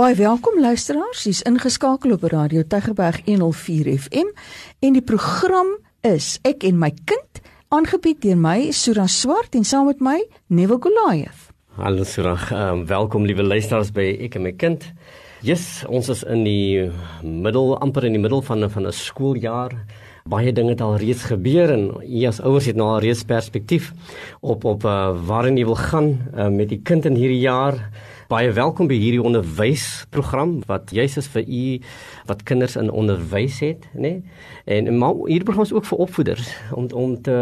Baie welkom luisteraars, jy's ingeskakel op Radio Tygerberg 104 FM en die program is Ek en my kind, aangebied deur my Sura Swart en saam met my Neville Goliath. Hallo Sura, um, welkom liewe luisteraars by Ek en my kind. Yes, ons is in die middel amper in die middel van van 'n skooljaar. Baie dinge het al reeds gebeur en jy as ouers het nou al reeds perspektief op op uh, waarin jy wil gaan uh, met die kind in hierdie jaar. Baie welkom by hierdie onderwysprogram wat juis is vir u wat kinders in onderwys het, nê? Nee? En maar hierdie program is ook vir opvoeders om om te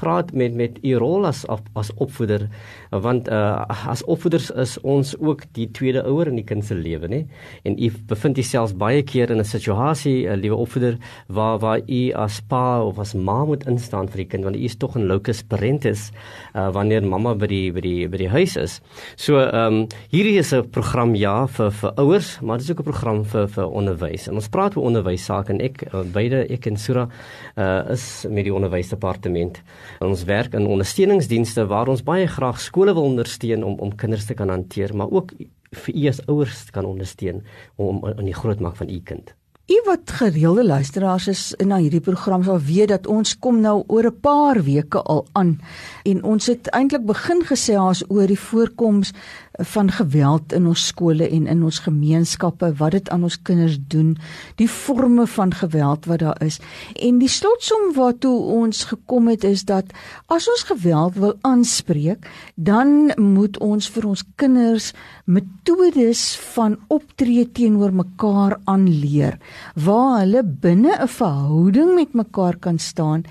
praat met met u rol as as opvoeder want uh, as opvoeders is ons ook die tweede ouer in die kind se lewe, nê? En u bevind jouself baie keer in 'n situasie, 'n liewe opvoeder, waar waar u as pa of as ma moet instaan vir die kind want u is tog 'n locus parentis uh, wanneer mamma by die by die by die huis is. So ehm um, hierdie is 'n program ja vir vir ouers, maar dit is ook 'n program vir vir onderwys. En ons praat oor onderwys sake en ek uh, beide ek en Sura uh, is met die onderwysdepartement. Ons werk in ondersteuningsdienste waar ons baie graag skole wil ondersteun om om kinders te kan hanteer, maar ook vir u as ouers kan ondersteun om in die grootmaak van u kind. U wat gereelde luisteraars is na hierdie program sal weet dat ons kom nou oor 'n paar weke al aan en ons het eintlik begin gesels oor die voorkoms van geweld in ons skole en in ons gemeenskappe, wat dit aan ons kinders doen, die forme van geweld wat daar is. En die slotsom waartoe ons gekom het is dat as ons geweld wil aanspreek, dan moet ons vir ons kinders metodes van optree teenoor mekaar aanleer waar hulle binne 'n verhouding met mekaar kan staan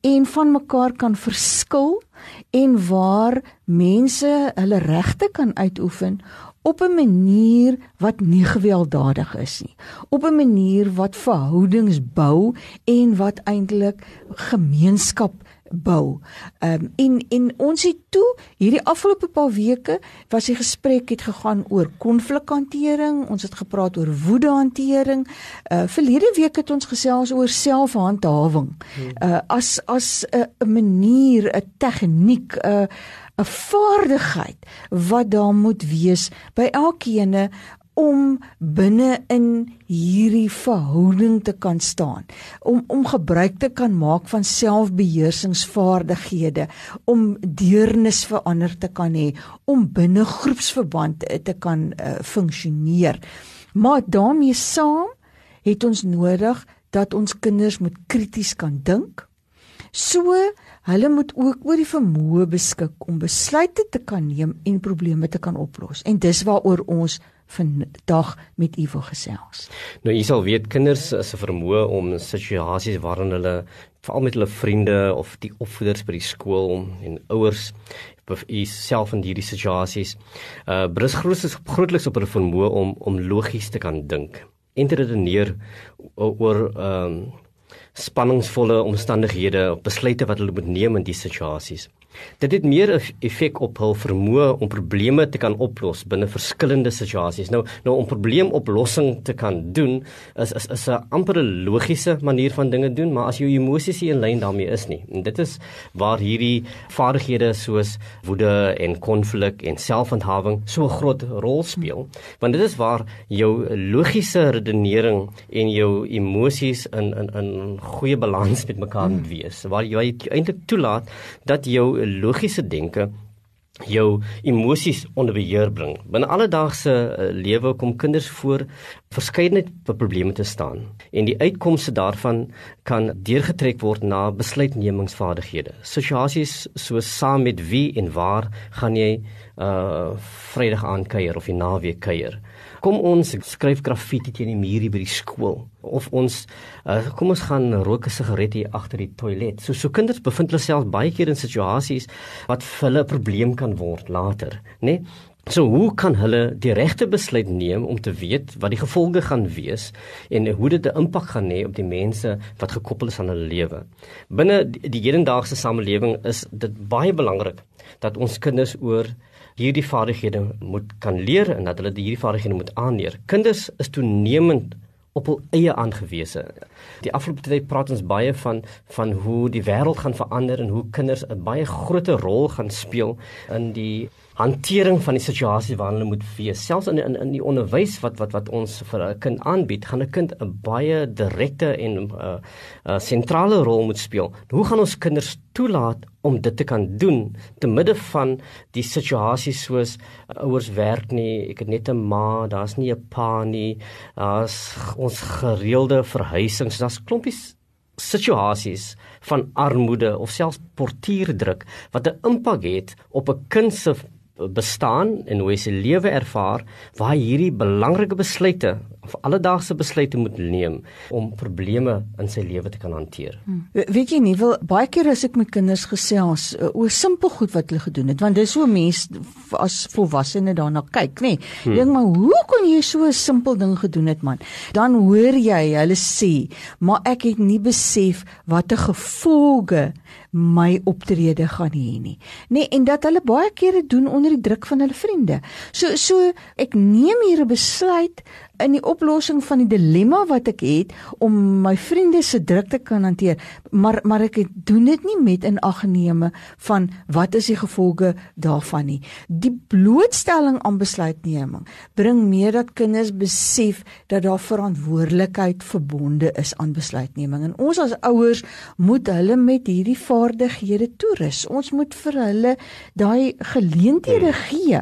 en van mekaar kan verskil en waar mense hulle regte kan uitoefen op 'n manier wat nie gewelddadig is nie. Op 'n manier wat verhoudings bou en wat eintlik gemeenskap bou. Ehm um, en en ons het toe hierdie afgelope paar weke was die gesprek het gegaan oor konflikhantering, ons het gepraat oor woedehantering. Uh verlede week het ons gesels oor selfhandhawing. Uh as as 'n uh, manier, 'n tegniek, 'n uh, 'n vaardigheid wat daar moet wees by elkeen om binne in hierdie verhouding te kan staan om om gebruik te kan maak van selfbeheersingsvaardighede om deernis vir ander te kan hê om binne groepsverband te kan uh, funksioneer. Maar daarmee saam het ons nodig dat ons kinders moet krities kan dink so hulle moet ook oor die vermoë beskik om besluite te kan neem en probleme te kan oplos en dis waaroor ons vandag met u wil gesels. Nou u sal weet kinders is 'n vermoë om situasies waarin hulle veral met hulle vriende of die opvoeders by die skool en ouers of u self in hierdie situasies uh brus grootliks grootliks op hulle vermoë om om logies te kan dink en te redeneer oor ehm um, spanningsvolle omstandighede of besluite wat hulle moet neem in die situasies. Dit het meer 'n effek op hul vermoë om probleme te kan oplos binne verskillende situasies. Nou nou om probleemoplossing te kan doen is is is 'n amper logiese manier van dinge doen, maar as jou emosies nie in lyn daarmee is nie. En dit is waar hierdie vaardighede soos woede en konflik en selfhandhawing so 'n groot rol speel, want dit is waar jou logiese redenering en jou emosies in in in goeie balans met mekaar moet wees. Waar jy eintlik toelaat dat jou logiese denke jou emosies onder beheer bring. Binne alledaagse uh, lewe kom kinders voor verskeidenheid probleme te staan en die uitkomste daarvan kan deurgetrek word na besluitnemingsvaardighede. Situasies soos saam met wie en waar gaan jy uh Vrydag aand kuier of die naweek kuier? Kom ons skryf graffiti teen die muur by die skool of ons uh, kom ons gaan rook 'n sigaret hier agter die toilet. So so kinders bevind hulle self baie keer in situasies wat vir hulle 'n probleem kan word later, né? Nee? So hoe kan hulle die regte besluit neem om te weet wat die gevolge gaan wees en hoe dit 'n impak gaan hê op die mense wat gekoppel is aan hulle lewe. Binne die, die hedendaagse samelewing is dit baie belangrik dat ons kinders oor hierdie vaardighede moet kan leer en dat hulle hierdie vaardighede moet aanleer. Kinders is toenemend op hul eie aangewese. Die afgelope tyd praat ons baie van van hoe die wêreld gaan verander en hoe kinders 'n baie groot rol gaan speel in die hantering van die situasie waarin hulle moet wees. Selfs in in in die onderwys wat wat wat ons vir 'n kind aanbied, gaan 'n kind 'n baie direkte en 'n uh, uh, sentrale rol moet speel. Hoe gaan ons kinders toelaat om dit te kan doen te midde van die situasies soos uh, ouers werk nie, ek het net 'n ma, daar's nie 'n pa nie, daar's ons gereelde verhuisings, daar's klompies situasies van armoede of selfs portuierdruk wat 'n impak het op 'n kind se bestaan en hoe hy sy lewe ervaar waar hierdie belangrike besluite of alledaagse besluite moet neem om probleme in sy lewe te kan hanteer. Hmm. Weet jy nie, wil baie keer as ek met kinders gesels uh, oor simpel goed wat hulle gedoen het, want dis so mense as volwassenes daarna kyk, nê. Nee, hmm. Dink maar hoe kon jy so 'n simpel ding gedoen het, man? Dan hoor jy hulle sê, maar ek het nie besef watter gevolge my optrede gaan hê nie. Nee, en dat hulle baie kere doen onder die druk van hulle vriende. So so ek neem hier 'n besluit in die oplossing van die dilemma wat ek het om my vriende se druk te kan hanteer, maar maar ek doen dit nie met inaangeneme van wat is die gevolge daarvan nie. Die blootstelling aan besluitneming bring meer dat kinders besef dat daar verantwoordelikheid verbonde is aan besluitneming en ons as ouers moet hulle met hierdie vaardighede toerus. Ons moet vir hulle daai geleenthede hmm. gee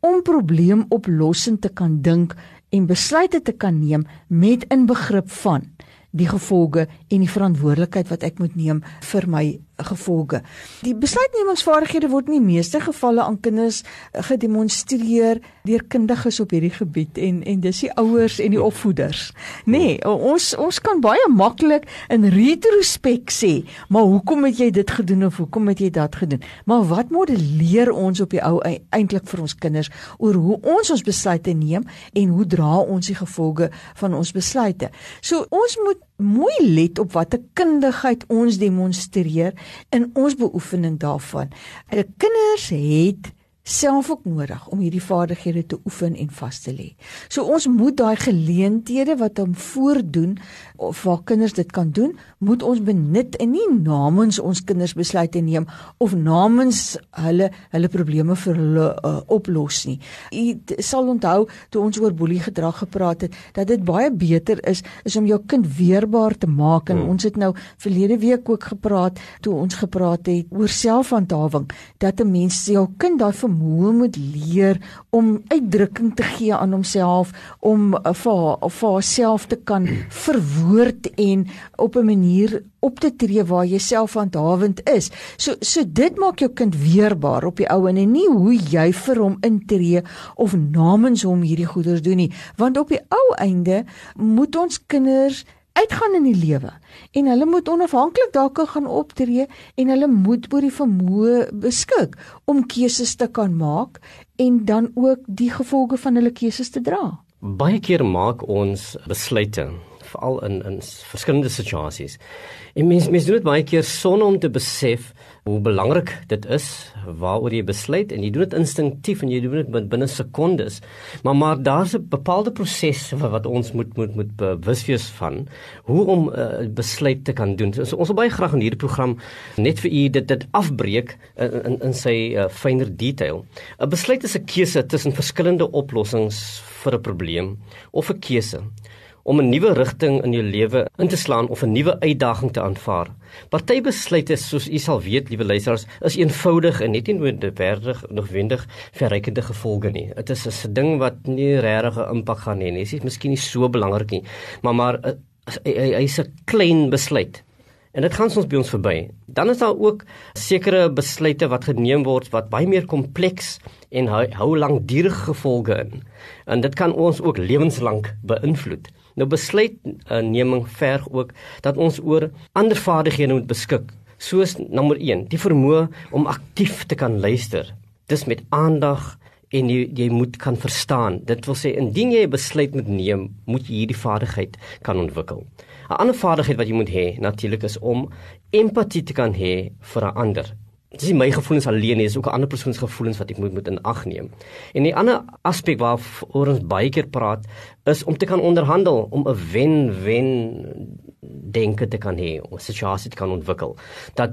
om probleemoplossing te kan dink en besluite te kan neem met inbegrip van die gevolge en die verantwoordelikheid wat ek moet neem vir my gevolge. Die besluitnemingsvaardighede word in die meeste gevalle aan kinders gedemonstreer deur kundiges op hierdie gebied en en dis die ouers en die opvoeders. Nee, ons ons kan baie maklik in retrospek sê, maar hoekom het jy dit gedoen of hoekom het jy dat gedoen? Maar wat modelleer ons op die ou eintlik vir ons kinders oor hoe ons ons besluite neem en hoe dra ons die gevolge van ons besluite? So ons moet mooi let op watter kundigheid ons demonstreer in ons beoefening daarvan. Die kinders het self ook nodig om hierdie vaardighede te oefen en vas te lê. So ons moet daai geleenthede wat hom voordoen of waar kinders dit kan doen, moet ons benut en nie namens ons kinders besluite neem of namens hulle hulle probleme vir hulle uh, oplos nie. U sal onthou toe ons oor boelie gedrag gepraat het dat dit baie beter is is om jou kind weerbaar te maak en hmm. ons het nou verlede week ook gepraat toe ons gepraat het oor selfhandhawing dat 'n mens jou kind daai vermoë moet leer om uitdrukking te gee aan homself om uh, vir vir haarself te kan verwoord woord en op 'n manier op te tree waar jy selfhandhawend is. So so dit maak jou kind weerbaar op die ou en nie hoe jy vir hom intree of namens hom hierdie goeders doen nie, want op die ou einde moet ons kinders uitgaan in die lewe en hulle moet onafhanklik dalk gaan optree en hulle moet oor die vermoë beskik om keuses te kan maak en dan ook die gevolge van hulle keuses te dra. Baie keer maak ons besluite veral in in verskillende situasies. En mense mense doen dit baie keer sonder om te besef hoe belangrik dit is waaroor jy besluit en jy doen dit instinktief en jy doen dit binne sekondes. Maar maar daar's 'n bepaalde proses wat ons moet moet moet bewus wees van hoe om 'n uh, besluit te kan doen. So, ons wil baie graag in hierdie program net vir u dit dit afbreek in in, in sy uh, fynere detail. 'n Besluit is 'n keuse tussen verskillende oplossings vir 'n probleem of 'n keuse om 'n nuwe rigting in jou lewe in te slaan of 'n nuwe uitdaging te aanvaar. Party besluite soos u sal weet, liewe luisteraars, is eenvoudig en net nie noodwendig noodwendig verrykende gevolge nie. Dit is 'n ding wat nie regtig 'n impak gaan hê nie. Dit is miskien nie so belangrik nie, maar maar eh, hy is 'n klein besluit. En dit gaan soms by ons verby. Dan is daar ook sekere besluite wat geneem word wat baie meer kompleks en hou, hou langdurige gevolge in. En dit kan ons ook lewenslank beïnvloed. Nou besluitneming verg ook dat ons oor ander vaardighede moet beskik, soos nommer 1, die vermoë om aktief te kan luister. Dis met aandag en jy jy moet kan verstaan. Dit wil sê indien jy 'n besluit moet neem, moet jy hierdie vaardigheid kan ontwikkel. 'n Ander vaardigheid wat jy moet hê, natuurlik is om empatie te kan hê vir 'n ander dis nie my gevoelens alleen nie, dis ook 'n ander persoon se gevoelens wat ek moet moet in ag neem. En 'n ander aspek waaroor ons baie keer praat, is om te kan onderhandel, om 'n wen-wen denke te kan hê, om 'n situasie te kan ontwikkel. Dat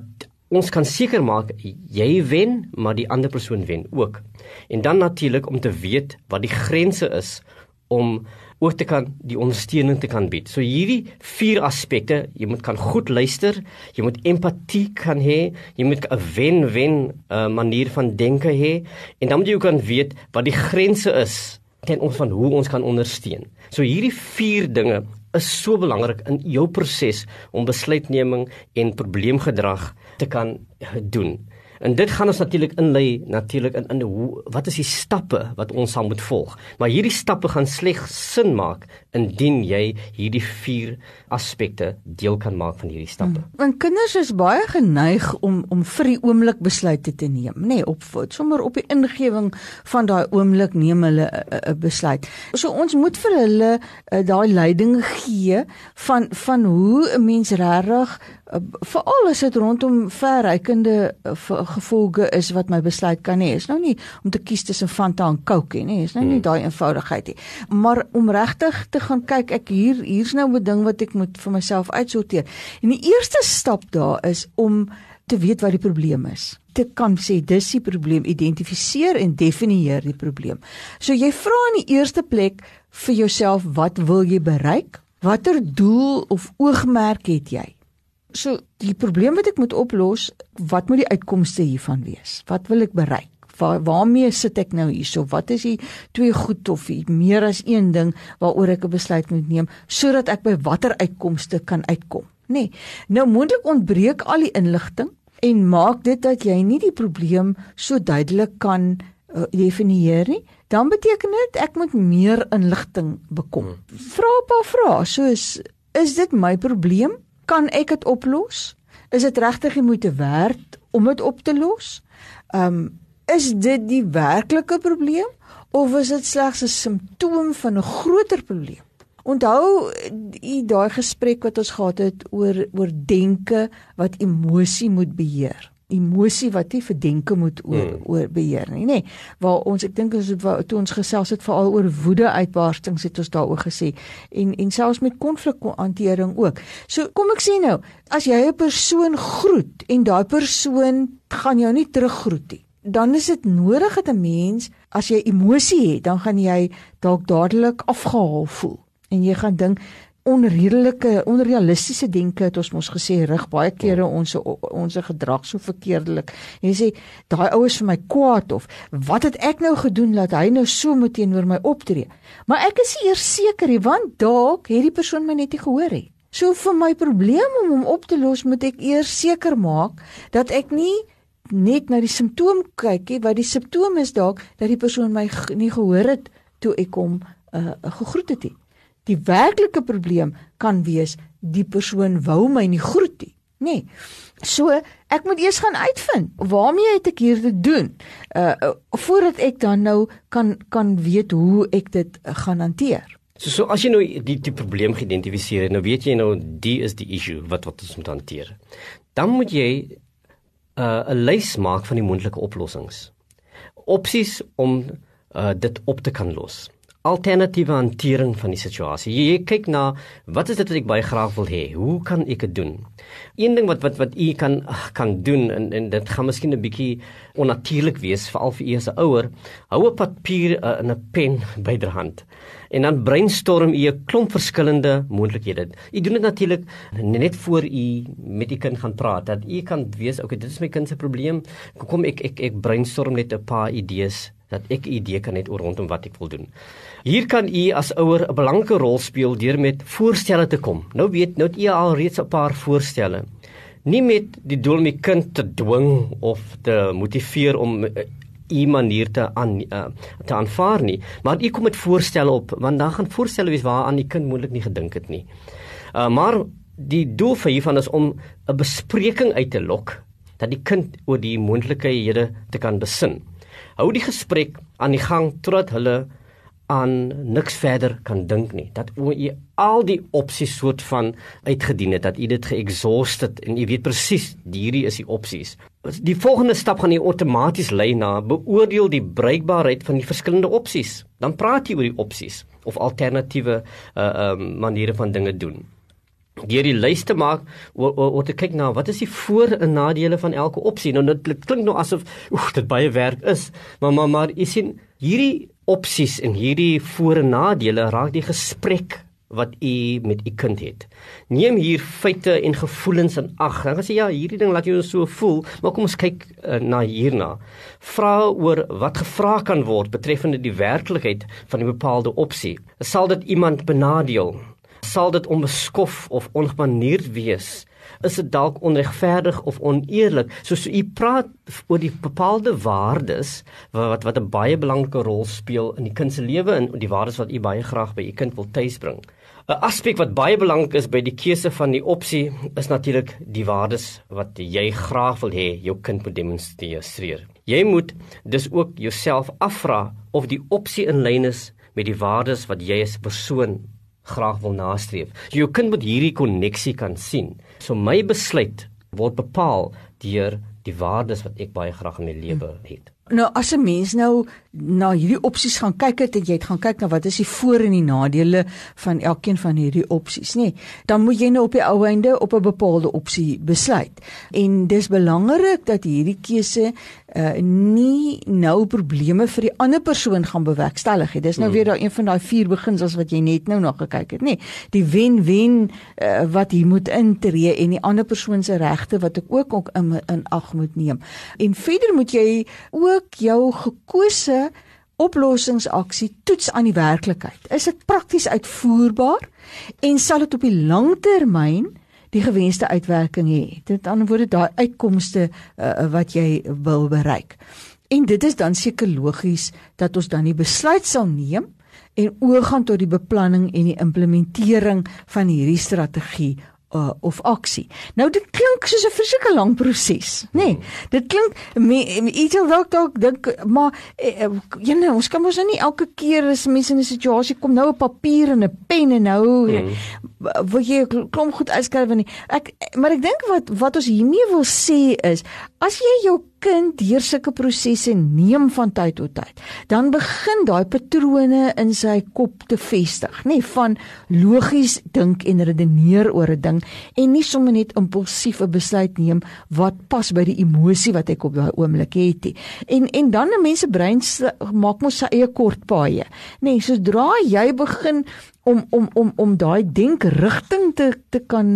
ons kan seker maak jy wen, maar die ander persoon wen ook. En dan natuurlik om te weet wat die grense is om ook te kan die ondersteuning te kan bied. So hierdie vier aspekte, jy moet kan goed luister, jy moet empatie kan hê, jy moet 'n wen-wen uh, manier van denke hê en dan moet jy ook kan weet wat die grense is ten opsigte van hoe ons kan ondersteun. So hierdie vier dinge is so belangrik in jou proses om besluitneming en probleemgedrag te kan doen. En dit gaan ons natuurlik inlei natuurlik in in hoe wat is die stappe wat ons sal moet volg. Maar hierdie stappe gaan slegs sin maak indien jy hierdie vier aspekte deel kan maak van hierdie stappe. Hmm. Want kinders is baie geneig om om vir die oomblik besluite te neem, nê, nee, op sommer op die ingewing van daai oomblik neem hulle 'n besluit. So ons moet vir hulle uh, daai leiding gee van van hoe 'n mens regtig veral as dit rondom verrykende uh, gevolge is wat my besluit kan hê. Is nou nie om te kies tussen Fanta en Coke nie, is nou nie hmm. daai eenvoudigheid nie. Maar om regtig te gaan kyk, ek hier hier's nou 'n ding wat ek moet vir myself uitsorteer. En die eerste stap daar is om te weet wat die probleem is. Te kan sê dis die probleem, identifiseer en definieer die probleem. So jy vra in die eerste plek vir jouself wat wil jy bereik? Watter doel of oogmerk het jy? So die probleem wat ek moet oplos, wat moet die uitkomste hiervan wees? Wat wil ek bereik? Waar waarmee sit ek nou hierso? Wat is die twee goed of die meer as een ding waaroor ek 'n besluit moet neem sodat ek by watter uitkomste kan uitkom? Nê. Nee. Nou moontlik ontbreek al die inligting en maak dit dat jy nie die probleem so duidelik kan uh, definieer nie. Dan beteken dit ek moet meer inligting bekom. Hmm. Vra 'n paar vrae soos is dit my probleem? Kan ek dit oplos? Is dit regtig die moeite werd om dit op te los? Ehm um, is dit die werklike probleem of is dit slegs 'n simptoom van 'n groter probleem? Onthou u daai gesprek wat ons gehad het oor oor denke wat emosie moet beheer emosie wat jy vir denke moet oor, hmm. oor beheer nie nê. Waar ons ek dink ons toe ons gesels het veral oor woede uitbarstings het ons daaroor gesê. En en selfs met konflikhantering ook. So kom ek sê nou as jy 'n persoon groet en daai persoon gaan jou nie teruggroet nie dan is dit nodig dat 'n mens as jy emosie het dan gaan jy dalk dadelik afgehaal voel. En jy gaan dink onredelike onrealistiese denke het ons mos gesê rig baie kere ons ons gedrag so verkeerdelik. Jy sê daai oues vir my kwaad of wat het ek nou gedoen dat hy nou so moet teenoor my optree? Maar ek is eers seker nie want dalk het die persoon my net nie gehoor nie. So vir my probleem om hom op te los moet ek eers seker maak dat ek nie net na die simptoom kyk nie, wat die simptoom is dalk dat die persoon my nie gehoor het toe ek hom uh, gegroet het nie. Die werklike probleem kan wees die persoon wou my nie groet nie. Nee. So ek moet eers gaan uitvind waarmee het ek hier te doen uh voordat ek dan nou kan kan weet hoe ek dit uh, gaan hanteer. So so as jy nou die die probleem geïdentifiseer het, nou weet jy nou die is die issue wat wat ons moet hanteer. Dan moet jy 'n uh, 'n lys maak van die moontlike oplossings. Opsies om uh dit op te kan los alternatiewe hantering van die situasie. Jy, jy kyk na wat is dit wat ek baie graag wil hê? Hoe kan ek dit doen? Een ding wat wat wat u kan kan doen en en dit gaan miskien 'n bietjie onnatuurlik wees veral vir u as 'n ouer, hou 'n papier uh, en 'n pen byderhand. En dan brainstorm u 'n klomp verskillende moontlikhede. U doen dit natuurlik net voor u met u kind gaan praat dat u kan weet, okay, dit is my kind se probleem. Kom ek ek ek brainstorm net 'n paar idees dat ek 'n idee kan hê oor rondom wat ek wil doen. Hier kan u as ouer 'n belangrike rol speel deur met voorstelle te kom. Nou weet nou u al reeds 'n paar voorstelle. Nie met die doel om die kind te dwing of te motiveer om uh, u manier te aan uh, te aanvaar nie, maar u kom met voorstelle op want dan gaan voorstelle wees waaraan die kind moontlik nie gedink het nie. Uh, maar die doel van hiervan is om 'n bespreking uit te lok dat die kind oor die moontlikhede te kan besin hou die gesprek aan die gang totdat hulle aan niks verder kan dink nie. Dat jy al die opsies soort van uitgedien het dat jy dit geexhaust het en jy weet presies hierdie is die opsies die volgende stap gaan jy outomaties lei na beoordeel die bruikbaarheid van die verskillende opsies dan praat jy oor die opsies of alternatiewe uh um maniere van dinge doen. Deur die lys te maak oor oor te kyk na wat is die voor en nadele van elke opsie. Nou dit klink nou asof oek dit baie werk is, maar maar maar jy sien hierdie opsies en hierdie voor en nadele raak die gesprek wat u met u kind het. Neem hier feite en gevoelens in ag. Dan sê ja, hierdie ding laat jou so voel, maar kom ons kyk uh, na hierna. Vra oor wat gevra kan word betreffende die werklikheid van 'n bepaalde opsie. Sal dit iemand benadeel? sal dit onbeskof of ongemanierd wees is dit dalk onregverdig of oneerlik? Soos u praat oor die bepaalde waardes wat wat 'n baie belangrike rol speel in die kind se lewe en die waardes wat u baie graag by u kind wil tuisbring. 'n aspek wat baie belangrik is by die keuse van die opsie is natuurlik die waardes wat jy graag wil hê jou kind moet demonstreer. Jy moet dus ook jouself afvra of die opsie in lyn is met die waardes wat jy as persoon graag wil nastreef. So jou kind moet hierdie koneksie kan sien. So my besluit word bepaal deur die waardes wat ek baie graag in my lewe het. Nou as 'n mens nou na hierdie opsies gaan kyk het, jy het gaan kyk na wat is die voor en die nadele van elkeen van hierdie opsies, nê? Nee, dan moet jy nou op die ou einde op 'n bepaalde opsie besluit. En dis belangrik dat hierdie keuse uh nie nou probleme vir die ander persoon gaan bewerkstellig nie. Dis nou mm. weer daai een van daai vier beginsels wat jy net nou na gekyk het, nê? Nee, die wen-wen uh, wat hier moet intree en die ander persoon se regte wat ek ook ook in in ag moet neem. En verder moet jy ook jou gekose oplossingsaksie toets aan die werklikheid. Is dit prakties uitvoerbaar en sal dit op die lang termyn die gewenste uitwerking hê? Dit antwoorde daai uitkomste uh, wat jy wil bereik. En dit is dan seker logies dat ons dan die besluit sal neem en oor gaan tot die beplanning en die implementering van hierdie strategie uh, of aksie. Nou dit klink soos 'n verseker lang proses, nê? Nee, dit klink iets dalk dalk dink maar eh, eh, jy nou ons kan mos nou nie elke keer as mense in 'n situasie kom nou 'n papier en 'n pen en nou mm. wil jy klomp goed uitskryf nie. Ek maar ek dink wat wat ons hiermee wil sê is as jy jou kind deur sulke prosesse neem van tyd tot tyd, dan begin daai patrone in sy kop te vestig, nê, van logies dink en redeneer oor 'n ding en nie sommer net impulsief 'n besluit neem wat pas by die emosie wat ek op daai oomblik het nie. En en dan 'n mens se brein maak mos sy eie kortpaaie. Nê, sodra jy begin om om om om daai denkrigting te te kan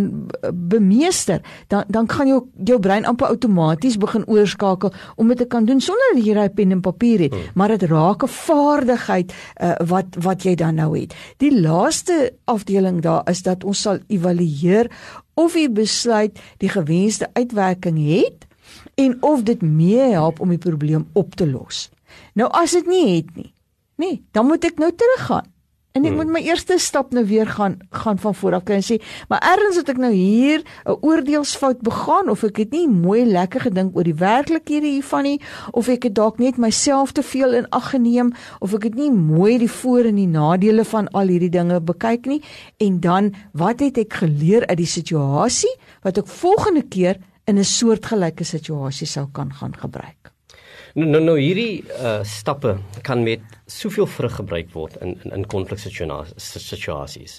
bemeester dan dan gaan jou jou brein amper outomaties begin oorskakel om dit te kan doen sonder dat jy 'n pen en papier het hmm. maar dit raak 'n vaardigheid uh, wat wat jy dan nou het. Die laaste afdeling daar is dat ons sal evalueer of jy besluit die gewenste uitwerking het en of dit mee help om die probleem op te los. Nou as dit nie het nie nee dan moet ek nou teruggaan En ek hmm. moet my eerste stap nou weer gaan gaan van voor af kry en sê, maar ergens het ek nou hier 'n oordeelsfout begaan of ek het nie mooi lekker gedink oor die werklikhede hiervan nie of ek het dalk net myself te veel in ag geneem of ek het nie mooi die voor en die nadele van al hierdie dinge bekyk nie en dan wat het ek geleer uit die situasie wat ek volgende keer in 'n soortgelyke situasie sou kan gaan gebruik. Nou nou, nou hierdie uh, stappe kan met soveel vrug gebruik word in in in konfliksituasies.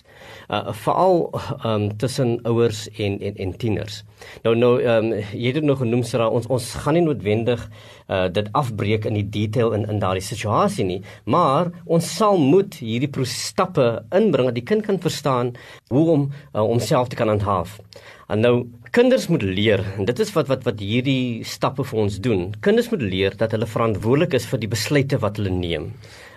Uh veral um tussen ouers en en en tieners. Nou nou um jy het dit nog genoem Sarah, ons ons gaan nie noodwendig uh dit afbreek in die detail in in daardie situasie nie, maar ons sal moet hierdie stappe inbring dat die kind kan verstaan hoe om uh, homself te kan handhaaf. En nou kinders moet leer en dit is wat wat wat hierdie stappe vir ons doen. Kinders moet leer dat hulle verantwoordelik is vir die besluite wat hulle neem.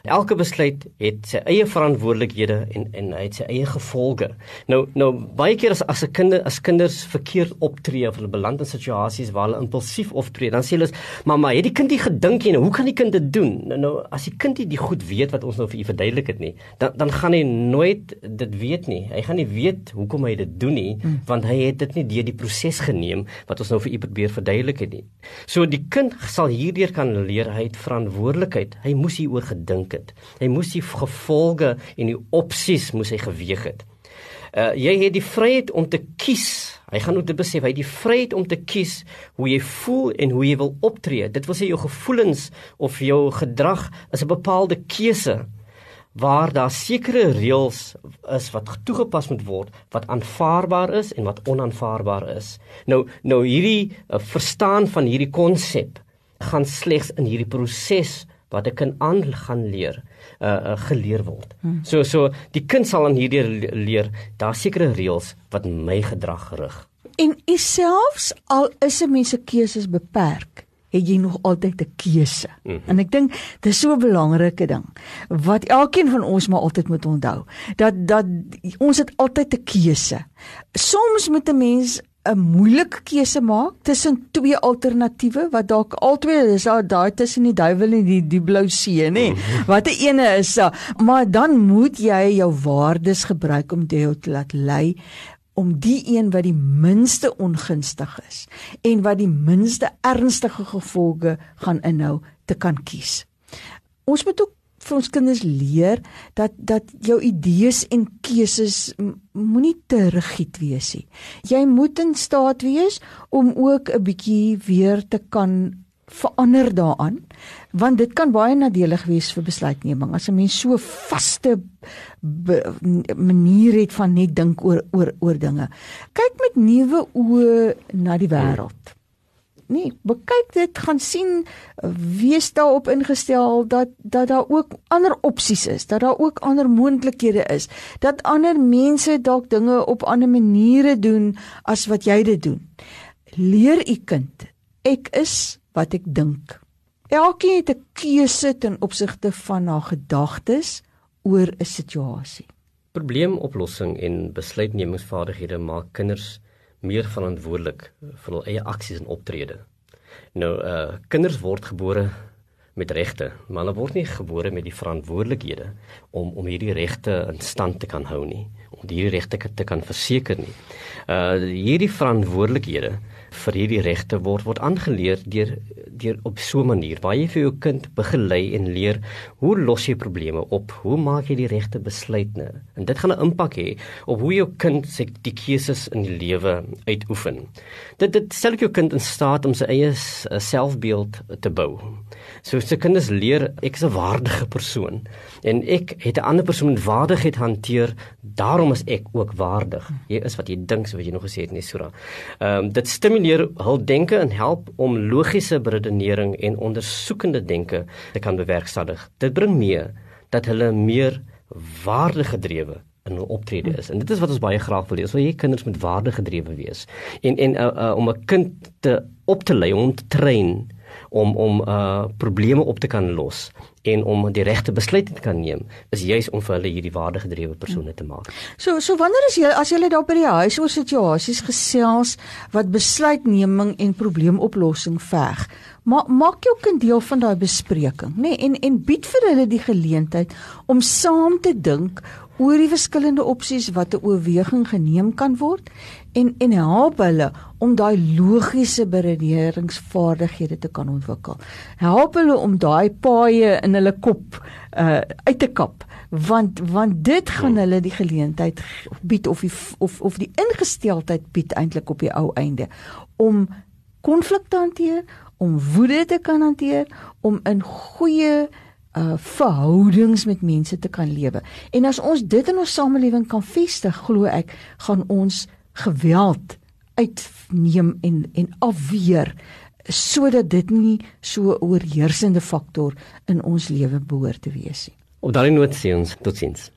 Elke besluit het sy eie verantwoordelikhede en en hy het sy eie gevolge. Nou nou baie keer as as 'n kind as kinders verkeerd optree of hulle beland in situasies waar hulle impulsief optree, dan sê hulle: "Mamma, het die kind nie gedink nie, hoe kan die kind dit doen?" Nou nou as die kind nie die goed weet wat ons nou vir u verduidelik het nie, dan dan gaan hy nooit dit weet nie. Hy gaan nie weet hoekom hy dit doen nie, hmm. want hy het dit nie deur die proses geneem wat ons nou vir u probeer verduidelik het nie. So die kind sal hierdeur kan leer hy het verantwoordelikheid. Hy moes hieroor gedink het. Hy moes die gevolge en die opsies moes hy geweeg het. Uh jy het die vryheid om te kies. Hy gaan ook dit besef, hy het die vryheid om te kies hoe jy voel en hoe jy wil optree. Dit wil sê jou gevoelens of jou gedrag is 'n bepaalde keuse waar daar sekere reëls is wat toegepas moet word wat aanvaarbaar is en wat onaanvaarbaar is. Nou nou hierdie uh, verstaan van hierdie konsep gaan slegs in hierdie proses wat 'n kind aan gaan leer uh, uh geleer word. Hmm. So so die kind sal aan hierdie leer daar sekere reëls wat my gedrag rig. En selfs al is 'n mens se keuses beperk, het jy nog altyd 'n keuse. Mm -hmm. En ek dink dis so 'n belangrike ding wat elkeen van ons maar altyd moet onthou. Dat dat ons het altyd 'n keuse. Soms moet 'n mens 'n moeilike keuse maak tussen twee alternatiewe wat dalk albei is daai tussen die duiwel en die die blou see, nê? Mhm. Watter ene is da? Maar dan moet jy jou waardes gebruik om dit te laat lei om die een wat die minste ongunstig is en wat die minste ernstige gevolge gaan inhou te kan kies. Ons moet ook vir ons kinders leer dat dat jou idees en keuses moenie te rigied wees nie. Jy moet in staat wees om ook 'n bietjie weer te kan verander daaraan want dit kan baie nadelig wees vir besluitneming. As 'n mens so vaste manier het van net dink oor oor oor dinge. Kyk met nuwe oë na die wêreld nee bekyk dit gaan sien wees daarop ingestel dat dat daar ook ander opsies is dat daar ook ander moontlikhede is dat ander mense dalk dinge op ander maniere doen as wat jy dit doen leer u kind ek is wat ek dink. Elkeen het 'n keuse ten opsigte van haar gedagtes oor 'n situasie. Probleemoplossing en besluitnemingsvaardighede maak kinders meer verantwoordelik vir hul eie aksies en optrede. Nou, uh kinders word gebore met regte, maar hulle word nie gebore met die verantwoordelikhede om om hierdie regte in stand te kan hou nie, om hierdie regte te kan verseker nie. Uh hierdie verantwoordelikhede vir hierdie regte word word aangeleer deur deur op so 'n manier waar jy vir jou kind begelei en leer hoe los jy probleme op, hoe maak jy die regte besluite. En dit gaan 'n impak hê op hoe jou kind se die keuses in die lewe uitoefen. Dit dit stel jou kind in staat om sy eie selfbeeld te bou. So se kinders leer ek is 'n waardige persoon en ek het 'n ander persoon met waardigheid hanteer, daarom is ek ook waardig. Jy is wat jy dink, so wat jy nog gesê het in die sura. Ehm um, dit stimuleer hul denke en help om logiese redenering en ondersoekende denke te kan bewerkstellig. Dit bring mee dat hulle meer waardegedrewe in hul optrede is. En dit is wat ons baie graag wil hê. Ons wil hê kinders moet waardegedrewe wees. En en uh, uh, om 'n kind te op te lei, om te train om om uh probleme op te kan los en om die regte besluite te kan neem is juis om vir hulle hierdie waardegedrewe persone te maak. So so wanneer is jy as jy daar by die huis oor situasies gesels wat besluitneming en probleemoplossing veg, ma maak jou kind deel van daai bespreking, nê, nee, en en bied vir hulle die geleentheid om saam te dink oor die verskillende opsies wat 'n oorweging geneem kan word en en help hulle om daai logiese beredeneringsvaardighede te kan ontwikkel. Help hulle om daai paaie in hulle kop uh uit te kap want want dit gaan hulle die geleentheid bied of die, of of die ingesteldheid bied eintlik op die ou einde om konflik te hanteer, om woede te kan hanteer, om in goeie uh verhoudings met mense te kan lewe. En as ons dit in ons samelewing kan vestig, glo ek, gaan ons geweld uitneem en en afweer sodat dit nie so 'n oorheersende faktor in ons lewe behoort te wees nie. Op daardie noot sê ons totsiens.